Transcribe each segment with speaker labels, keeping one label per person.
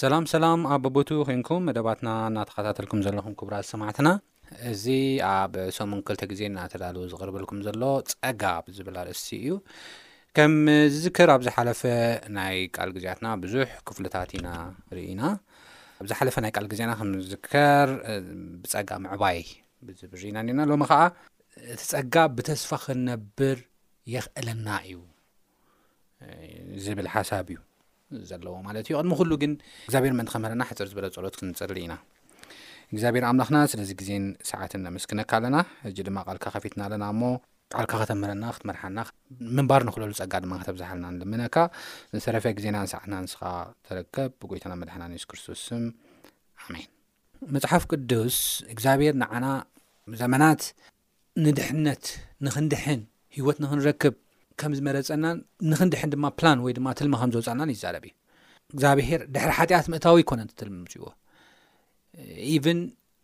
Speaker 1: ሰላም
Speaker 2: ሰላም ኣብ በቦትኡ ኮንኩም መደባትና እናተኸታተልኩም ዘለኹም ክቡራት ሰማዕትና እዚ ኣብ ሰሙን ክልተ ግዜ እናተዳለወ ዝቕርበልኩም ዘሎ ጸጋ ብዝብል ኣርእስቲ እዩ ከም ዝዝክር ኣብ ዝሓለፈ ናይ ቃል ግዜያትና ብዙሕ ክፍልታት ኢና ርኢና ኣብ ዝሓለፈ ናይ ቃል ግዜና ከም ዝዝከር ብጸጋ ምዕባይ ብዝብል ርኢና ኒና ሎሚ ከዓ እቲ ጸጋ ብተስፋ ክንነብር የኽእለና እዩ ዝብል ሓሳብ እዩ ዘለዎ ማለት እዩ ቅድሚ ኩሉ ግን እግዚኣብሔር ምእንቲ ከምህረና ሕፅር ዝበለ ፀሎት ክንፅሊ ኢና እግዚኣብሔር ኣምላኽና ስለዚ ግዜን ሰዓትን ነመስግነካ ኣለና እጂ ድማ ቃልካ ከፊትና ኣለና እሞ ቃልካ ከተምህረና ክትመርሓና ምንባር ንክለሉ ፀጋ ድማ ከተብዝሓልና ንልምነካ ዝተረፈ ግዜናን ሰዓትና ንስኻ ተረከብ ብጎይታና መድሓና ንየሱስ ክርስቶስ ስም ኣሜን መፅሓፍ ቅዱስ እግዚኣብሔር ንዓና ዘመናት ንድሕነት ንክንድሕን ህይወት ንክንረክብ ከም ዝመረጸናን ንክንድሕን ድማ ፕላን ወይ ድማ ትልሚ ከም ዘውጻእናን ይዛረብ እዩ እግዚኣብሄር ድሕሪ ሓጢኣት ምእታዊ ኣይኮነን ትልሚ ምፅዎ ኢቭን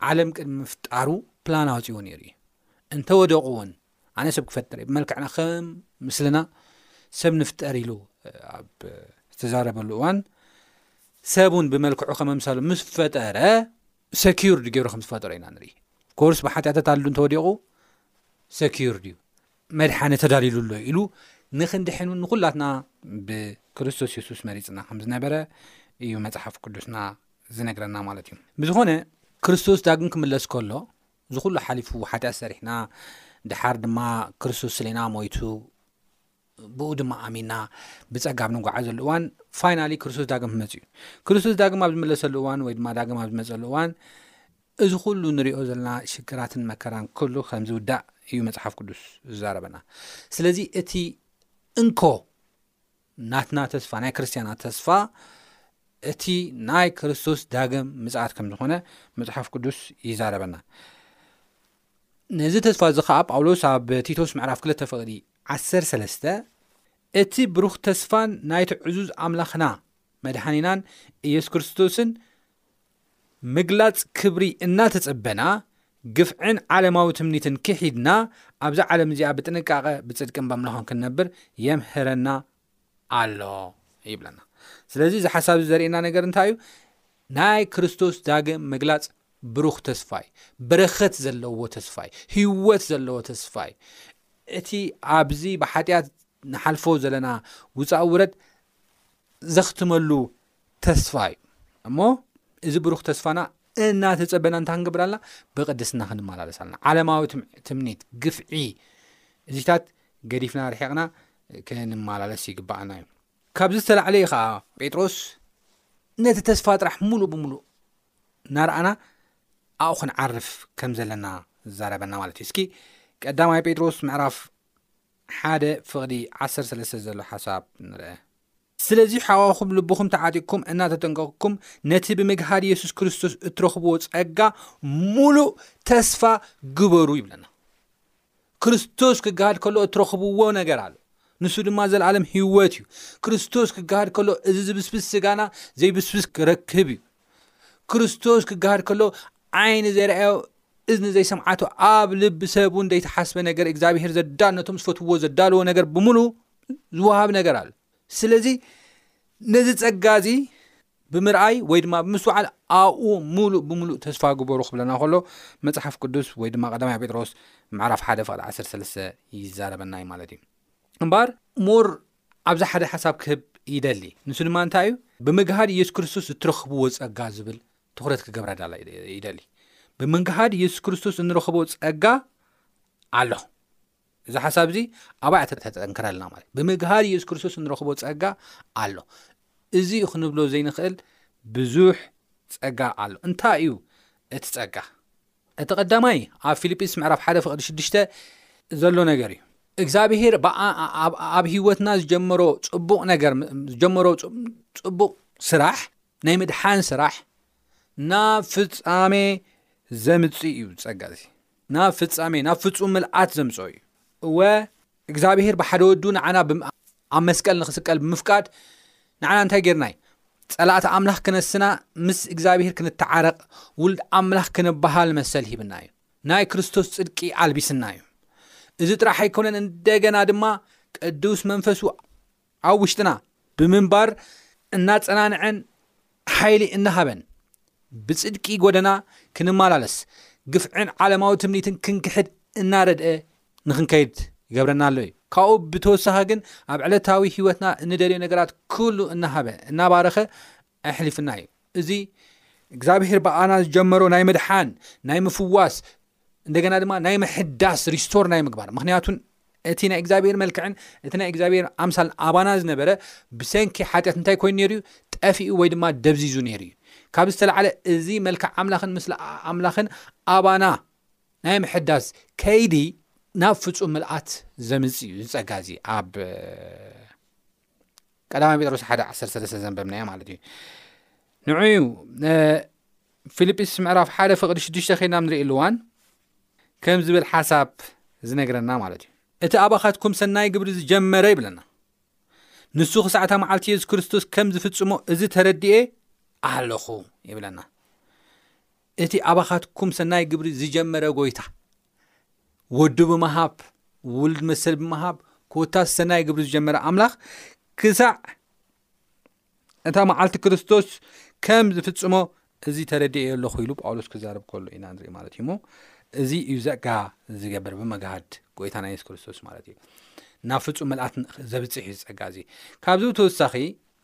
Speaker 2: ዓለም ቅድሚ ምፍጣሩ ፕላን ኣውፅዎ ነይሩ እዩ እንተወደቑ እውን ኣነ ሰብ ክፈጥር እ ብመልክዕና ከም ምስልና ሰብ ንፍጠር ኢሉ ኣብ ዝተዛረበሉ እዋን ሰብ እውን ብመልክዑ ከመምሳሉ ምስ ፈጠረ ሰኪርድ ገይሩ ከም ዝፈጠሮ ኢና ንርኢ ኮርስ ብሓጢኣተት ኣሉ እንተወዲቑ ሰኪርድ እዩ መድሓነ ተዳልሉ ኣሎ ኢሉ ንክንድሕን ውን ንኩላትና ብክርስቶስ የሱስ መሪፅና ከም ዝነበረ እዩ መፅሓፍ ቅዱስና ዝነግረና ማለት እዩ ብዝኾነ ክርስቶስ ዳግም ክምለስ ከሎ እዚ ኩሉ ሓሊፉ ሓጢኣት ሰሪሕና ድሓር ድማ ክርስቶስ ስለና ሞይቱ ብኡ ድማ ኣሚና ብጸጋ ኣብ ንጓዓዘሉ እዋን ፋይናሊ ክርስቶስ ዳግም ክመፅ እዩ ክርስቶስ ዳግም ኣብ ዝመለሰሉ እዋን ወይ ድማ ዳግም ኣብ ዝመፀሉ እዋን እዚ ኩሉ ንሪኦ ዘለና ሽግራትን መከራን ኩሉ ከም ዝውዳእ እዩ መፅሓፍ ቅዱስ ዝዛረበና ስለዚ እቲ እንኮ ናትና ተስፋ ናይ ክርስትያናት ተስፋ እቲ ናይ ክርስቶስ ዳግም ምፅኣት ከም ዝኾነ መፅሓፍ ቅዱስ ይዛረበና ነዚ ተስፋ እዚ ከዓ ጳውሎስ ኣብ ቲቶስ ምዕራፍ ክልተ ፍቕዲ ዓሰርተ ሰለስተ እቲ ብሩኽ ተስፋን ናይቲ ዕዙዝ ኣምላኽና መድሓኒናን ኢየሱስ ክርስቶስን ምግላጽ ክብሪ እናተጸበና ግፍዕን ዓለማዊ ትምኒትን ክሒድና ኣብዛ ዓለም እዚኣ ብጥንቃቐ ብጽድቅን በምላኹን ክንነብር የምህረና ኣሎ ይብለና ስለዚ እዚ ሓሳብ እዚ ዘርእየና ነገር እንታይ እዩ ናይ ክርስቶስ ዳግም ምግላጽ ብሩኽ ተስፋይ በረኸት ዘለዎ ተስፋይ ህይወት ዘለዎ ተስፋይ እቲ ኣብዚ ብሓጢኣት ንሓልፎ ዘለና ውፃእ ውረድ ዘኽትመሉ ተስፋ እዩ እሞ እዚ ብሩኽ ተስፋና እናተፀበና እንታይ ክንገብር ኣለና ብቅድስና ክንመላለስ ኣለና ዓለማዊ ትምኒት ግፍዒ እዚታት ገዲፍና ርሒቕና ክንመላለስ ይግብኣና እዩ። ካብዚ ዝተላዕለ እዩ ኸዓ ጴጥሮስ ነቲ ተስፋ ጥራሕ ምሉእ ብምሉእ ናርኣና ኣብኡ ክንዓርፍ ከም ዘለና ዝዛረበና ማለት እዩ። እስኪ ቀዳማይ ጴጥሮስ ምዕራፍ ሓደ ፍቕዲ 13 ዘሎ ሓሳብ ንርአ። ስለዚ ሓዋኹም ልብኹም ተዓጢቅኩም እናተጠንቀቕኩም ነቲ ብምግሃድ የሱስ ክርስቶስ እትረኽብዎ ጸጋ ሙሉእ ተስፋ ግበሩ ይብለና ክርስቶስ ክገሃድ ከሎ እትረኽብዎ ነገር ኣሎ፣ ንሱ ድማ ዘለኣለም ህይወት እዩ። ክርስቶስ ክገሃድ ከሎ እዚ ዝብስብስ ስጋና ዘይብስብስ ክረክብ እዩ። ክርስቶስ ክገሃድ ከሎ ዓይኒ ዘይረኣዮ እዝኒ ዘይሰምዓቶ ኣብ ልቢ ሰብ እውን ዘይተሓስበ ነገር እግዚኣብሄር ዘዳነቶም ዝፈትውዎ ዘዳልዎ ነገር ብምሉ ዝወሃብ ነገር ኣሎ። ስለዚ ነዚ ጸጋ እዚ ብምርኣይ ወይ ድማ ብምስዋዓል ኣብኡ ሙሉእ ብምሉእ ተስፋ ግበሩ ክብለና ከሎ መፅሓፍ ቅዱስ ወይ ድማ ቀዳማይ ጴጥሮስ ምዕራፍ ሓደ ፍቅዲ ዓሰርተ ሰለስተ ይዛረበና እዩ ማለት እዩ እምበር ሞር ኣብዚ ሓደ ሓሳብ ክህብ ይደሊ ንሱ ድማ እንታይ እዩ ብምግሃድ ኢየሱስ ክርስቶስ እትረኽብዎ ጸጋ ዝብል ትኩረት ክገብራ ዳላ ይደሊ ብምግሃድ ኢየሱስ ክርስቶስ እንረኽቦ ጸጋ ኣሎ እዚ ሓሳብ እዚ ኣባይ ኣተ ተጠንክረልና ማለት ብምግሃር የሱስ ክርስቶስ እንረኽቦ ጸጋ ኣሎ እዚ ክንብሎ ዘይንኽእል ብዙሕ ጸጋ ኣሎ እንታይ እዩ እቲ ጸጋ እቲ ቀዳማይ ኣብ ፊልጲስ ምዕራፍ ሓደ ፍቅዲ ሽዱሽተ ዘሎ ነገር እዩ እግዚኣብሄር ኣብ ህይወትና ዝጀመሮ ፅቡቕ ነገር ዝጀመሮ ፅቡቕ ስራሕ ናይ ምድሓን ስራሕ ናብ ፍጻሜ ዘምጽእ እዩ ጸጋ እዚ ናብ ፍጻሜ ናብ ፍጹም ምልኣት ዘምጽኦ እዩ እወ እግዚኣብሄር ብሓደ ወዱ ንዓና ኣብ መስቀል ንክስቀል ብምፍቃድ ንዓና እንታይ ጌርናይ ጸላእቲ ኣምላኽ ክነስና ምስ እግዚኣብሄር ክንተዓረቕ ውልድ ኣምላኽ ክንበሃል መሰል ሂብና እዩ ናይ ክርስቶስ ጽድቂ ኣልቢስና እዩ እዚ ጥራሕ ኣይኮነን እንደገና ድማ ቅዱስ መንፈሱ ኣብ ውሽጥና ብምንባር እናፀናንዐን ሓይሊ እናሃበን ብፅድቂ ጎደና ክንመላለስ ግፍዕን ዓለማዊ ትምኒትን ክንክሕድ እናረድኤ ንክንከይድ ይገብረና ኣሎ እዩ። ካብኡ ብተወሳኺ ግን ኣብ ዕለታዊ ህይወትና እንደልዮ ነገራት ኩሉ እናሃበ እናባረኸ ኣሕሊፍና እዩ እዚ እግዚኣብሔር ብኣና ዝጀመሮ ናይ ምድሓን ናይ ምፍዋስ እንደገና ድማ ናይ ምሕዳስ ሪስቶር ናይ ምግባር ምክንያቱ እቲ ናይ እግዚኣብሔር መልክዕን እቲ ናይ እግዚኣብሔር ኣምሳልን ኣባና ዝነበረ ብሰንኪ ሓጢኣት እንታይ ኮይኑ ነይሩ እዩ ጠፊኡ ወይ ድማ ደብዚዙ ነይሩ እዩ ካብ ዝተላዓለ እዚ መልክዕ ኣምላኽን ምስሊ ኣምላኽን ኣባና ናይ ምሕዳስ ከይዲ ናብ ፍፁም ምልኣት ዘምፅ እዩ ዝፀጋ እዚ ኣብ ቀዳማይ ጴጥሮስ ሓደ ዓሰርተ ሰለስተ ዘንበብናዮ ማለት እዩ ንዑዩ ፊልጵስ ምዕራፍ ሓደ ፍቕዲ ሽዱሽተ ከይና ንርእየሉ እዋን ከም ዝብል ሓሳብ ዝነግረና ማለት እዩ እቲ ኣባኻትኩም ሰናይ ግብሪ ዝጀመረ ይብለና ንሱ ክሳዕታ መዓልቲ የሱስ ክርስቶስ ከም ዝፍጽሞ እዚ ተረድኤ ኣለኹ ይብለና እቲ ኣባኻትኩም ሰናይ ግብሪ ዝጀመረ ጎይታ ወዱ ብምሃብ ውሉድ መሰል ብምሃብ ኮታስ ሰናይ ግብሪ ዝጀመረ ኣምላኽ ክሳዕ እታ መዓልቲ ክርስቶስ ከም ዝፍጽሞ እዚ ተረድኤ ኣለኹ ኢሉ ጳውሎስ ክዛረብ ከሎ ኢና ንርኢ ማለት እዩ እሞ እዚ እዩ ዘጋ ዝገብር ብመግሃድ ጎይታ ናይ የሱስ ክርስቶስ ማለት እዩ ናብ ፍፁም መልኣት ዘብፅሕ እዩ ዝፀጋ እዚ ካብዚ ተወሳኺ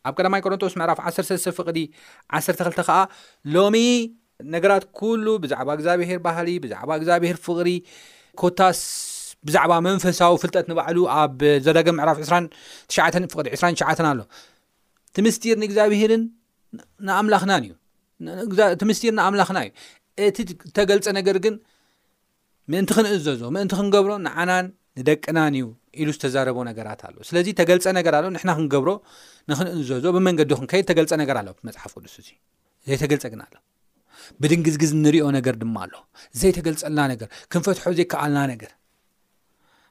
Speaker 2: ኣብ ቀዳማይ ቆሮንቶስ ምዕራፍ ዓሰርተ ሰፍቕዲ ዓሰርተ ክልተ ከኣ ሎሚ ነገራት ኩሉ ብዛዕባ እግዚኣብሄር ባህሊ ብዛዕባ እግዚኣብሄር ፍቕሪ ኮታስ ብዛዕባ መንፈሳዊ ፍልጠት ንባዕሉ ኣብ ዘዳግም ምዕራፍ 29 ፍቅዲ 29 ኣሎ እቲ ምስጢር ንእግዚኣብሄርን ንኣምላኽናን እዩ እቲ ምስጢር ንኣምላኽና እዩ እቲ ተገልፀ ነገር ግን ምእንቲ ክንእዘዞ፣ ምእንቲ ክንገብሮ ንዓናን ንደቅናን እዩ ኢሉ ዝተዛረቦ ነገራት ኣሎ። ስለዚ እተገልጸ ነገር ኣሎ፣ ንሕና ክንገብሮ፣ ንኽንእዘዞ ብመንገዱ ክንከይድ እተገልጸ ነገር ኣሎ ኣብቲ መጽሓፍ ቅዱስ እዚ። ዘይተገልጸ ግን ኣሎ። ብድንግዝግዝ እንርእዮ ነገር ድማ ኣሎ። ዘይተገልጸልና ነገር፣ ክንፈትሖ ዘይከኣልና ነገር።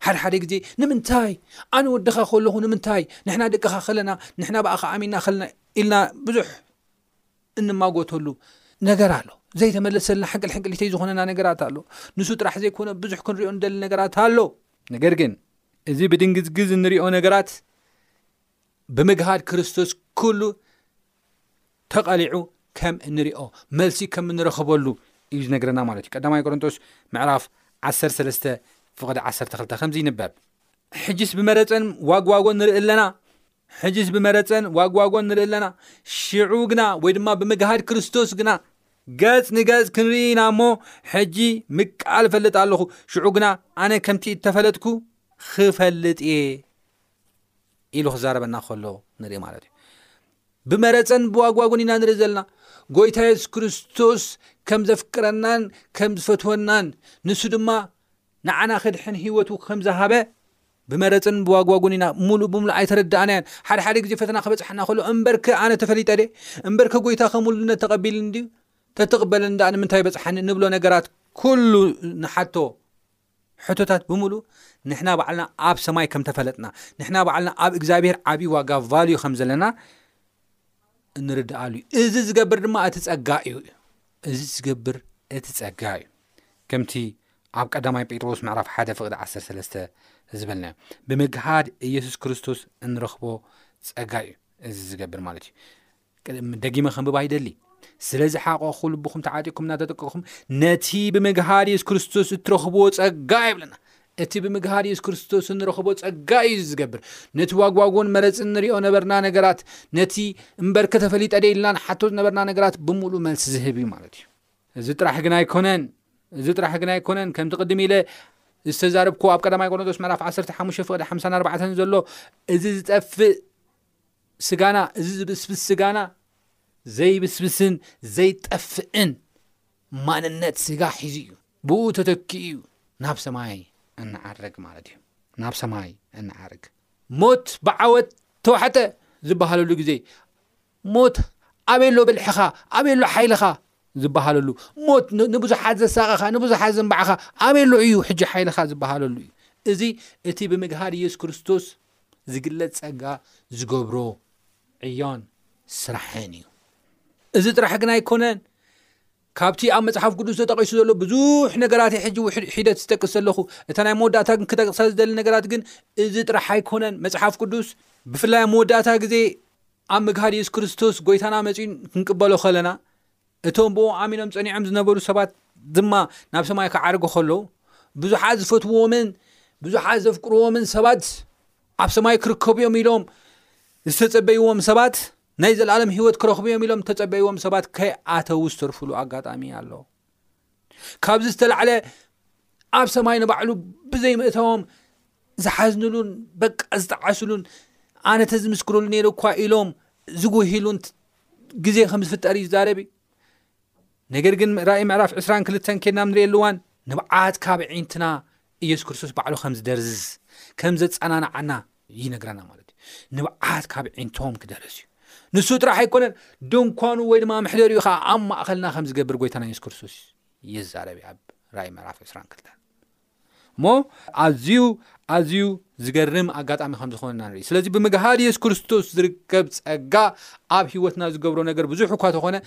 Speaker 2: ሓደ ሓደ ግዜ ንምንታይ ኣነ ወድኻ ከለኹ ንምንታይ ንሕና ደቅኻ ከለና ንሕና ብኣኻ ኣሚንና ከለና ኢልና ብዙሕ እንማጎተሉ ነገር ኣሎ ዘይተመለሰልና ሕንቅል ሕንቅሊተይ ዝኾነና ነገራት ኣሎ ንሱ ጥራሕ ዘይኮነ ብዙሕ ክንሪኦ ንደሊ ነገራት ኣሎ ነገር ግን እዚ ብድንግዝግዝ እንሪኦ ነገራት ብምግሃድ ክርስቶስ ኩሉ ተቐሊዑ ከም እንሪኦ መልሲ ከም እንረኽበሉ እዩ ዝነግረና ማለት እዩ ቀዳማይ ቆሮንጦስ ምዕራፍ 13 ፍቕዲ 12 ከምዚ ይንበብ ሕጅስ ብመረፀን ዋግዋጎ ንርኢ ኣለና ሕጅስ ብመረጸን ዋግዋጎን ንርኢ ኣለና። ሽዑ ግና ወይ ድማ ብምግሃድ ክርስቶስ ግና ገጽ ንገጽ ክንርኢ ኢና እሞ ሕጂ ምቃል እፈልጥ ኣለኹ፣ ሽዑ ግና ኣነ ከምቲ እተፈለጥኩ ኽፈልጥ እየ ኢሉ ክዛረበና ከሎ ንርኢ ማለት እዩ። ብመረጸን ብዋግዋጎን ኢና ንርኢ ዘለና። ጎይታ የሱስ ክርስቶስ ከም ዘፍቅረናን ከም ዝፈትወናን ንሱ ድማ ንዓና ክድሕን ህይወቱ ከም ዝሃበ ብመረጽን ብዋግዋጉን ኢና ሙሉእ ብሙሉእ ኣይተረዳእናዮን ሓደ ሓደ ግዜ ፈተና ክበጽሓና ከሎ እምበርከ ኣነ ተፈሊጠ ድየ እምበርከ ጎይታኸ ሙሉነት ተቀቢልኒ ድዩ ተትቅበለኒ ደኣ ንምንታይ በጽሓኒ ንብሎ ነገራት ኩሉ ንሓቶ ሕቶታት ብምሉ ንሕና ባዕልና ኣብ ሰማይ ከምተፈለጥና ንሕና ባዕልና ኣብ እግዚኣብሔር ዓብዪ ዋጋ ቫልዩ ከምዘለና እንርድኣሉ እዩ እዚ ዝገብር ድማ እቲ ጸጋ እዩ እዩ እዚ ዝገብር እቲ ጸጋ እዩ ከምቲ ኣብ ቀዳማይ ጴጥሮስ ምዕራፍ ሓደ ፍቕዲ 13 ዝበልና ብምግሃድ ኢየሱስ ክርስቶስ እንረኽቦ ጸጋ እዩ እዚ ዝገብር ማለት እዩ ደጊመ ከንብብ ኣይደሊ ስለዚ ሓቆኹ ልብኹም ተዓጢኩም እናተጠቀኹም ነቲ ብምግሃድ የሱስ ክርስቶስ እትረኽብዎ ጸጋ ይብለና እቲ ብምግሃድ የሱስ ክርስቶስ እንረኽቦ ጸጋ እዩ እዚ ዝገብር። ነቲ ዋግዋጎን መረጽን ንሪኦ ነበርና ነገራት፣ ነቲ እምበርከ ተፈሊጠ ደ ኢልና ንሓቶ ዝነበርና ነገራት ብምሉእ መልሲ ዝህብ እዩ ማለት እዩ። እዚ ጥራሕ ግን ኣይኮነን እዚ ጥራሕ ግን ኣይኮነን ከምቲ ቅድም ኢለ ዝተዛረብኩ ኣብ ቀዳማይ ቆሮንቶስ ምዕራፍ 15 ፍቕዲ 54 ዘሎ እዚ ዝጠፍእ ስጋና እዚ ዝብስብስ ስጋና ዘይብስብስን ዘይጠፍእን ማንነት ስጋ ሒዙ እዩ ብኡ ተተኪኡ እዩ ናብ ሰማይ እንዓርግ ማለት እዩ ናብ ሰማይ እንዓርግ ሞት ብዓወት ተዋሕጠ ዝበሃለሉ ግዜ ሞት ኣበሎ ብልሕኻ ኣበሎ ሓይልኻ ዝበሃለሉ ሞት ንብዙሓት ዘሳቐኻ ንብዙሓት ዘንባዕኻ ኣበሎ እዩ ሕጂ ሓይልኻ ዝበሃለሉ እዩ እዚ እቲ ብምግሃድ የሱስ ክርስቶስ ዝግለፅ ፀጋ ዝገብሮ ዕዮን ስራሕን እዩ እዚ ጥራሕ ግን ኣይኮነን ካብቲ ኣብ መጽሓፍ ቅዱስ ተጠቒሱ ዘሎ ብዙሕ ነገራት'የ ሕጂ ውሕድ ሒደት ዝጠቅስ ዘለኹ። እታ ናይ መወዳእታ ግን ክጠቅሳ ዝደሊ ነገራት ግን እዚ ጥራሕ ኣይኮነን። መጽሓፍ ቅዱስ ብፍላይ ኣብ መወዳእታ ግዜ ኣብ ምግሃድ የሱስ ክርስቶስ ጎይታና መጺኡን ክንቅበሎ ከለና እቶም ብኡ ኣሚኖም ጸኒዖም ዝነበሩ ሰባት ድማ ናብ ሰማይ ክዓርጉ ከለዉ ብዙሓት ዝፈትውዎምን ብዙሓት ዘፍቅርዎምን ሰባት ኣብ ሰማይ ክርከቡ እዮም ኢሎም ዝተጸበይዎም ሰባት ናይ ዘለኣለም ህይወት ክረኽቡ እዮም ኢሎም እተጸበይዎም ሰባት ከይኣተዉ ዝተርፍሉ ኣጋጣሚ ኣሎ። ካብዚ ዝተላዕለ ኣብ ሰማይ ንባዕሉ ብዘይ ምእታዎም ዝሓዝንሉን በቃ ዝጠዓስሉን ኣነ ተዝምስክርሉ ነይሩ እኳ ኢሎም ዝጉሂሉን ግዜ ከም ዝፍጠር እዩ ዝዛረብ እዩ። ነገር ግን ራእይ ምዕራፍ 2ስራን ክልተን ኬድናም ንርእየሉዋን ንብዓት ካብ ዒንትና ኢየሱስ ክርስቶስ ባዕሉ ከም ዝደርዝስ ከም ዘጸናንዓና ይነግረና ማለት እዩ ንብዓት ካብ ዒንቶም ክደርስ እዩ ንሱ ጥራሕ ኣይኮነን ድንኳኑ ወይ ድማ ምሕደሪኡ ከዓ ኣብ ማእኸልና ከም ዝገብር ጎይታና የሱስ ክርስቶስ ይዛረብ ኣብ ራይ ምዕራፍ 22 እሞ ኣዝዩ ኣዝዩ ዝገርም ኣጋጣሚ ከም ዝኾነ ኢና ንርኢ ስለዚ ብምግሃድ የሱስ ክርስቶስ ዝርከብ ፀጋ ኣብ ሂወትና ዝገብሮ ነገር ብዙሕ እኳ ተኾነ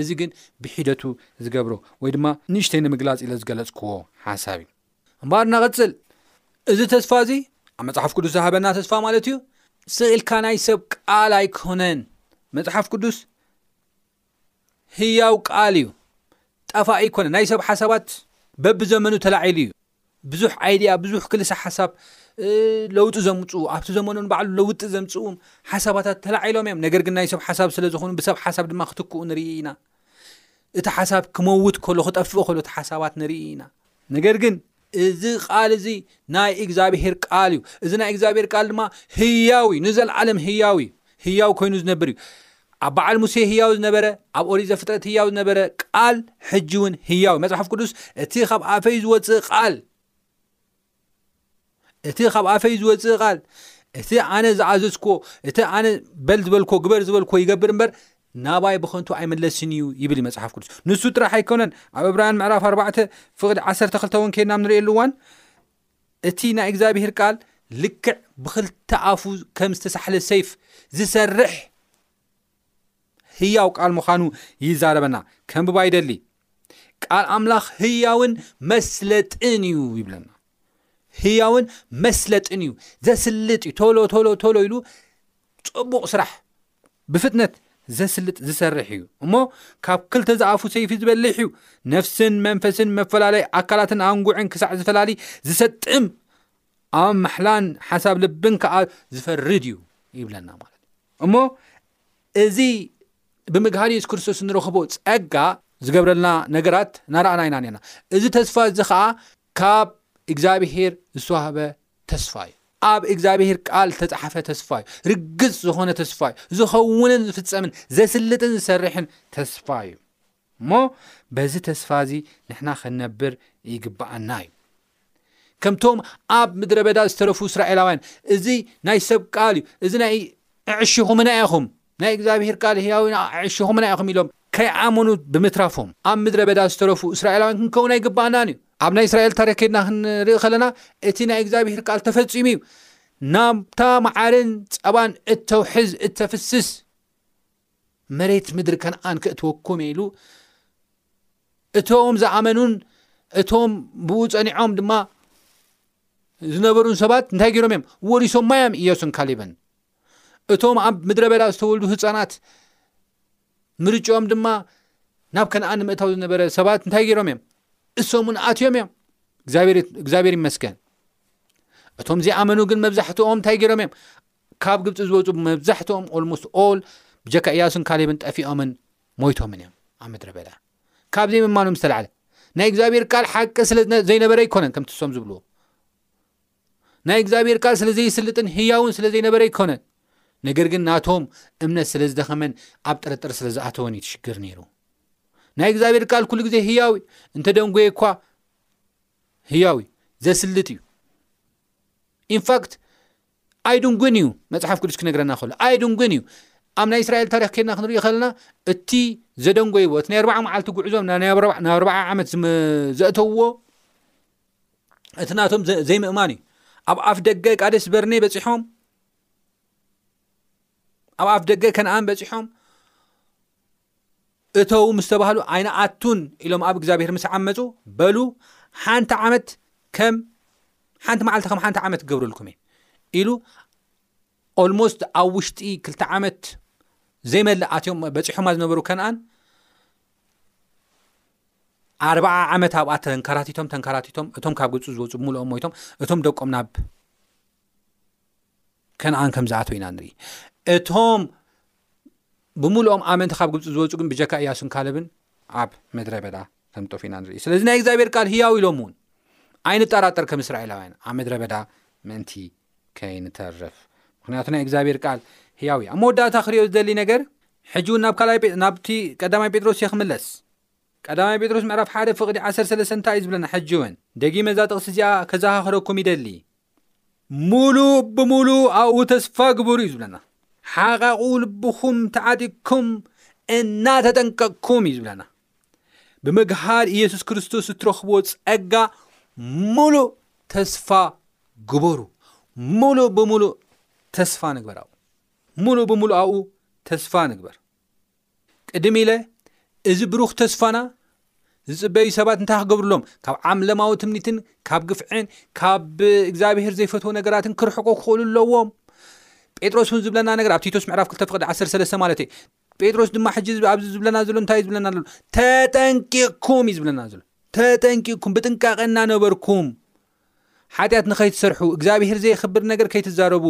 Speaker 2: እዚ ግን ብሒደቱ ዝገብሮ ወይ ድማ ንእሽተይ ንምግላጽ ኢለ ዝገለጽክዎ ሓሳብ እዩ። እምበኣር ነቐጽል። እዚ ተስፋ እዚ ኣብ መጽሓፍ ቅዱስ ዝሃበና ተስፋ ማለት እዩ፣ ስቕ ኢልካ ናይ ሰብ ቃል ኣይኮነን። መጽሓፍ ቅዱስ ህያው ቃል እዩ፣ ጠፋኢ ኣይኮነን። ናይ ሰብ ሓሳባት በብዘመኑ ተላዒሉ እዩ። ብዙሕ ኣይድያ ብዙሕ ክልሳ ሓሳብ ለውጢ ዘምፅኡ ኣብቲ ዘመኑ ንባዕሉ ለውጢ ዘምፅኡ ሓሳባታት ተላዒሎም እዮም ነገር ግን ናይ ሰብ ሓሳብ ስለ ዝኾኑ ብሰብ ሓሳብ ድማ ክትክኡ ንርኢ ኢና እቲ ሓሳብ ክመውት ከሎ ክጠፍእ ከሎ እቲ ሓሳባት ንርኢ ኢና ነገር ግን እዚ ቃል እዚ ናይ እግዚኣብሄር ቃል እዩ እዚ ናይ እግዚኣብሄር ቃል ድማ ህያው እዩ ንዘለዓለም ህያው እዩ ህያው ኮይኑ ዝነብር እዩ ኣብ በዓል ሙሴ ህያው ዝነበረ ኣብ ኦሪት ዘፍጥረት ህያው ዝነበረ ቃል ሕጂ እውን ህያው መፅሓፍ ቅዱስ እቲ ካብ ኣፈይ ዝወፅእ ቃል እቲ ካብ ኣፈይ ዝወፅእ ቃል እቲ ኣነ ዝኣዘዝኮ እቲ ኣነ በል ዝበልኮ ግበር ዝበልኮ ይገብር እምበር ናባይ ብከንቱ ኣይመለስን እዩ ይብል ዩ መፅሓፍ ቅዱስ ንሱ ጥራሕ ኣይኮነን ኣብ እብራያን ምዕራፍ 4 ፍቅዲ 12 እውን ከይድናም ንሪእየሉ እዋን እቲ ናይ እግዚኣብሄር ቃል ልክዕ ብኽልተ ኣፉ ከም ዝተሳሕለ ሰይፍ ዝሰርሕ ህያው ቃል ምዃኑ ይዛረበና። ከንብባ ይደሊ። ቃል ኣምላኽ ህያውን መስለጥን እዩ ይብለና። ህያውን መስለጥን እዩ፣ ዘስልጥ እዩ፣ ቶሎ ቶሎ ቶሎ ኢሉ ጽቡቕ ስራሕ ብፍጥነት ዘስልጥ ዝሰርሕ እዩ እሞ ካብ ክልተ ዝኣፉ ሰይፊ ዝበልሕ እዩ ነፍስን መንፈስን መፈላለይ ኣካላትን ኣንጉዕን ክሳዕ ዝፈላሊ ዝሰጥም ኣብ ማሕላን ሓሳብ ልብን ከዓ ዝፈርድ እዩ ይብለና ማለት እሞ እዚ ብምግሃር የሱስ ክርስቶስ ንረኽቦ ጸጋ ዝገብረልና ነገራት ናረኣና ኢና ነና እዚ ተስፋ እዚ ከዓ ካብ እግዚኣብሄር ዝተዋህበ ተስፋ እዩ። ኣብ እግዚኣብሄር ቃል ዝተጻሕፈ ተስፋ እዩ። ርግጽ ዝኾነ ተስፋ እዩ። ዝኸውንን ዝፍጸምን ዘስልጥን ዝሰርሕን ተስፋ እዩ። እሞ በዚ ተስፋ እዚ ንሕና ክንነብር ይግብኣና እዩ። ከምቶም ኣብ ምድረ በዳ ዝተረፉ እስራኤላውያን እዚ ናይ ሰብ ቃል እዩ፣ እዚ ናይ እዕሽኹምና ኢኹም ናይ እግዚኣብሄር ቃል ህያው ኢና ኣዕሺኹምና ኢኹም ኢሎም ከይኣመኑ ብምትራፎም ኣብ ምድረ በዳ ዝተረፉ እስራኤላውያን ክንከውን ኣይግባኣናን እዩ። ኣብ ናይ እስራኤል ታሪኽ ከድና ክንርኢ ከለና እቲ ናይ እግዚኣብሄር ቃል ተፈጺሙ እዩ። ናብታ መዓርን ጸባን እተውሕዝ እተፍስስ መሬት ምድሪ ከነኣን ክእትወኩም እየ ኢሉ እቶም ዝኣመኑን እቶም ብኡ ጸኒዖም ድማ ዝነበሩን ሰባት እንታይ ገይሮም እዮም ወሪሶማ እዮም ኢየሱን ካሊብን እቶም ኣብ ምድረ በዳ ዝተወልዱ ህፃናት ምርጭኦም ድማ ናብ ከነኣን ንምእታው ዝነበረ ሰባት እንታይ ገይሮም እዮም እሶም እውን ኣትዮም እዮም እግዚኣብሔር ይመስገን እቶም ዘይኣመኑ ግን መብዛሕትኦም እንታይ ገይሮም እዮም ካብ ግብፂ ዝወፁ መብዛሕትኦም ኦልሞስት ኦል ብጀካ እያሱን ካሌብን ጠፊኦምን ሞይቶምን እዮም ኣብ ምድረ በዳ ካብ ዘይምማኖም ዝተላዕለ ናይ እግዚኣብሔር ቃል ሓቂ ስለዘይነበረ ኣይኮነን ከምቲ ሶም ዝብልዎ ናይ እግዚኣብሔር ቃል ስለ ዘይስልጥን ህያውን ስለ ዘይነበረ ኣይኮነን፣ ነገር ግን ናቶም እምነት ስለ ዝደኸመን ኣብ ጥርጥር ስለ ዝኣተወን እዩ ትሽግር ነይሩ። ናይ እግዚኣብሔር ቃል ኩሉ ግዜ ህያው እዩ፣ እንተ ደንጎየ እኳ ህያው እዩ፣ ዘስልጥ እዩ። ኢንፋክት ኣይድንጉን እዩ መጽሓፍ ቅዱስ ክነግረና ከሎ ኣይድንጉን እዩ ኣብ ናይ እስራኤል ታሪክ ከድና ክንሪኦ ከለና እቲ ዘደንጎይዎ እቲ ናይ ኣርባዓ መዓልቲ ጉዕዞም ናብ ኣርባዓ ዓመት ዘእተውዎ እቲ ናቶም ዘይምእማን እዩ ኣብ ኣፍ ደገ ቃደስ በርኔ በፂሖም ኣብ ኣፍ ደገ ከነኣን በፂሖም እተው ምስ ተባህሉ ኣይነኣቱን ኢሎም ኣብ እግዚኣብሄር ምስ ዓመፁ በሉ ሓንቲ ዓመት ከም ሓንቲ መዓልቲ ከም ሓንቲ ዓመት ክገብረልኩም እየ ኢሉ ኦልሞስት ኣብ ውሽጢ ክልተ ዓመት ዘይመልእ ኣትዮም በፂሖማ ዝነበሩ ከነኣን ኣርባዓ ዓመት ኣብኣ ተንከራቲቶም ተንከራቲቶም እቶም ካብ ግብፂ ዝወፁ ብምልኦም ሞይቶም እቶም ደቆም ናብ ከነኣን ከም ዝኣተው ኢና ንርኢ እቶም ብምልኦም ኣመንቲ ካብ ግብፂ ዝወፁ ግን ብጀካ እያሱን ካለብን ኣብ ምድረ በዳ ከም ጠፍ ኢና ንርኢ ስለዚ ናይ እግዚኣብሔር ቃል ህያው ኢሎም እውን ኣይንጠራጠር ከም እስራኤላውያን ኣብ ምድረ በዳ ምእንቲ ከይንተርፍ ምክንያቱ ናይ እግዚኣብሔር ቃል ህያው እዩ ኣብ መወዳእታ ክሪኦ ዝደሊ ነገር ሕጂ እውን ናብ ካልኣይ ጴ- ናብቲ ቀዳማይ ጴጥሮስ እየ ክምለስ ቀዳማይ ጴጥሮስ ምዕራፍ ሓደ ፍቕዲ ዓሰርተ ሰለስተ እንታይ እዩ ዝብለና ሕጂ እውን ደጊመ እዛ ጥቕሲ እዚኣ ከዘኻኽረኩም ይደሊ ሙሉእ ብሙሉእ ኣብኡ ተስፋ ግበሩ እዩ ዝብለና ሓቓቑ ልብኹም ተዓጢቅኩም እናተጠንቀቅኩም እዩ ዝብለና ብምግሃድ ኢየሱስ ክርስቶስ እትረኽብዎ ጸጋ ምሉእ ተስፋ ግበሩ። ምሉእ ብምሉእ ተስፋ ንግበር ኣብኡ ምሉእ ብምሉእ ኣብኡ ተስፋ ንግበር ቅድም ኢለ እዚ ብሩኽ ተስፋና ዝፅበዩ ሰባት እንታይ ክገብርሎም ካብ ዓምለማዊ ትምኒትን ካብ ግፍዕን ካብ እግዚኣብሄር ዘይፈትዎ ነገራትን ክርሕቁ ክኽእሉ ኣለዎም ጴጥሮስ እውን ዝብለና ነገር ኣብ ቲቶስ ምዕራፍ ክልተ ፍቅዲ ዓሰርተ ሰለስተ ማለት እዩ ጴጥሮስ ድማ ሕጂ ኣብዚ ዝብለና ዘሎ እንታይ እዩ ዝብለና ዘሎ ተጠንቂቕኩም እዩ ዝብለና ዘሎ ተጠንቂቕኩም ብጥንቃቐ እናነበርኩም ሓጢኣት ንኸይትሰርሑ እግዚኣብሄር ዘይክብር ነገር ከይትዛረቡ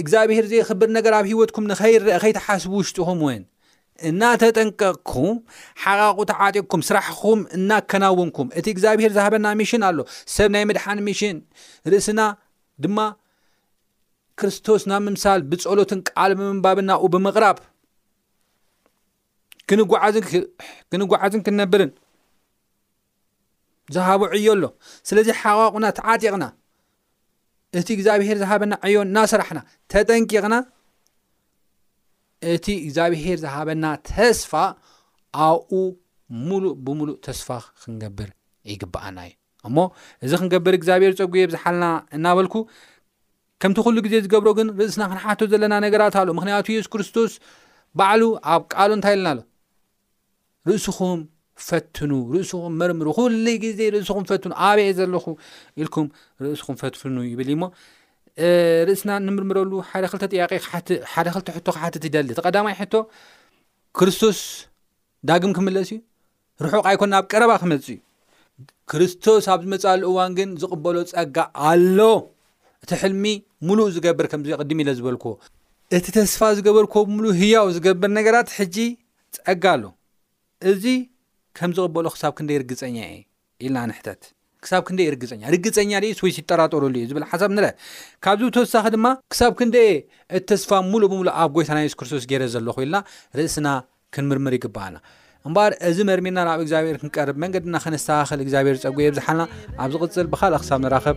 Speaker 2: እግዚኣብሄር ዘይክብር ነገር ኣብ ሂወትኩም ንኸይረአ ከይትሓስቡ ውሽጥኹም እውን እናተጠንቀቕኩም ሓቓቑ ተዓጢቕኩም ስራሕኹም እናከናወንኩም እቲ እግዚኣብሄር ዝሃበና ሚሽን ኣሎ ሰብ ናይ ምድሓን ሚሽን ርእስና ድማ ክርስቶስ ናብ ምምሳል ብጸሎትን ቃል ብምንባብን ናብኡ ብምቕራብ ክንጓዓዝን ክንነብርን ዝሃቦ ዕዮ ኣሎ ስለዚ ሓቋቑና ተዓጢቕና እቲ እግዚኣብሄር ዝሃበና ዕዮ እናሰራሕና ተጠንቂቕና እቲ እግዚኣብሄር ዝሃበና ተስፋ ኣብኡ ሙሉእ ብምሉእ ተስፋ ክንገብር ይግብኣና እዩ እሞ እዚ ክንገብር እግዚኣብሔር ጸጉ የብዝሓልና እናበልኩ ከምቲ ኩሉ ግዜ ዝገብሮ ግን ርእስና ክንሓቶ ዘለና ነገራት ኣሎ ምክንያቱ የሱስ ክርስቶስ ባዕሉ ኣብ ቃሉ እንታይ ኢልና ኣሎ ርእስኹም ፈትኑ ርእስኹም መርምሩ ኩሉ ግዜ ርእስኹም ፈትኑ ኣበየ ዘለኹ ኢልኩም ርእስኹም ፈትፍኑ ይብል እሞ ርእስና ንምርምረሉ ሓደ ክልተ ጥያቄ ሓደ ክልተ ሕቶ ክሓትት ይደሊ እቲ ቀዳማይ ሕቶ ክርስቶስ ዳግም ክምለስ እዩ ርሑቕ ኣይኮን ኣብ ቀረባ ክመጽእ እዩ ክርስቶስ ኣብ ዝመጽኣሉ እዋን ግን ዝቕበሎ ጸጋ ኣሎ እቲ ሕልሚ ምሉእ ዝገብር ከምዚ ቅድም ኢለ ዝበልክዎ እቲ ተስፋ ዝገበርክዎ ብምሉእ ህያው ዝገብር ነገራት ሕጂ ጸጋ ኣሎ እዚ ከም ዝቕበሎ ክሳብ ክንደይ ርግጸኛ እየ ኢልና ንሕተት። ክሳብ ክንደይ ርግጸኛ፣ ርግጸኛ ድዩስ ወይስ ይጠራጠረሉ እዩ ዝብል ሓሳብ ንርኣ። ካብዚ ብተወሳኺ ድማ። ክሳብ ክንደይ እየ እቲ ተስፋ ምሉእ ብምሉእ ኣብ ጐይታና የሱስ ክርስቶስ ገይረ ዘለኹ ኢልና ርእስና ክንምርምር ይግብኣና። እምበኣር እዚ መርሚርና ናብ እግዚኣብሔር ክንቀርብ መንገድና ከነስተኻኽል እግዚኣብሔር ጸግኡ የብዝሓልና። ኣብ ዝቕጽል ብኻልእ ክሳብ ንራኸብ።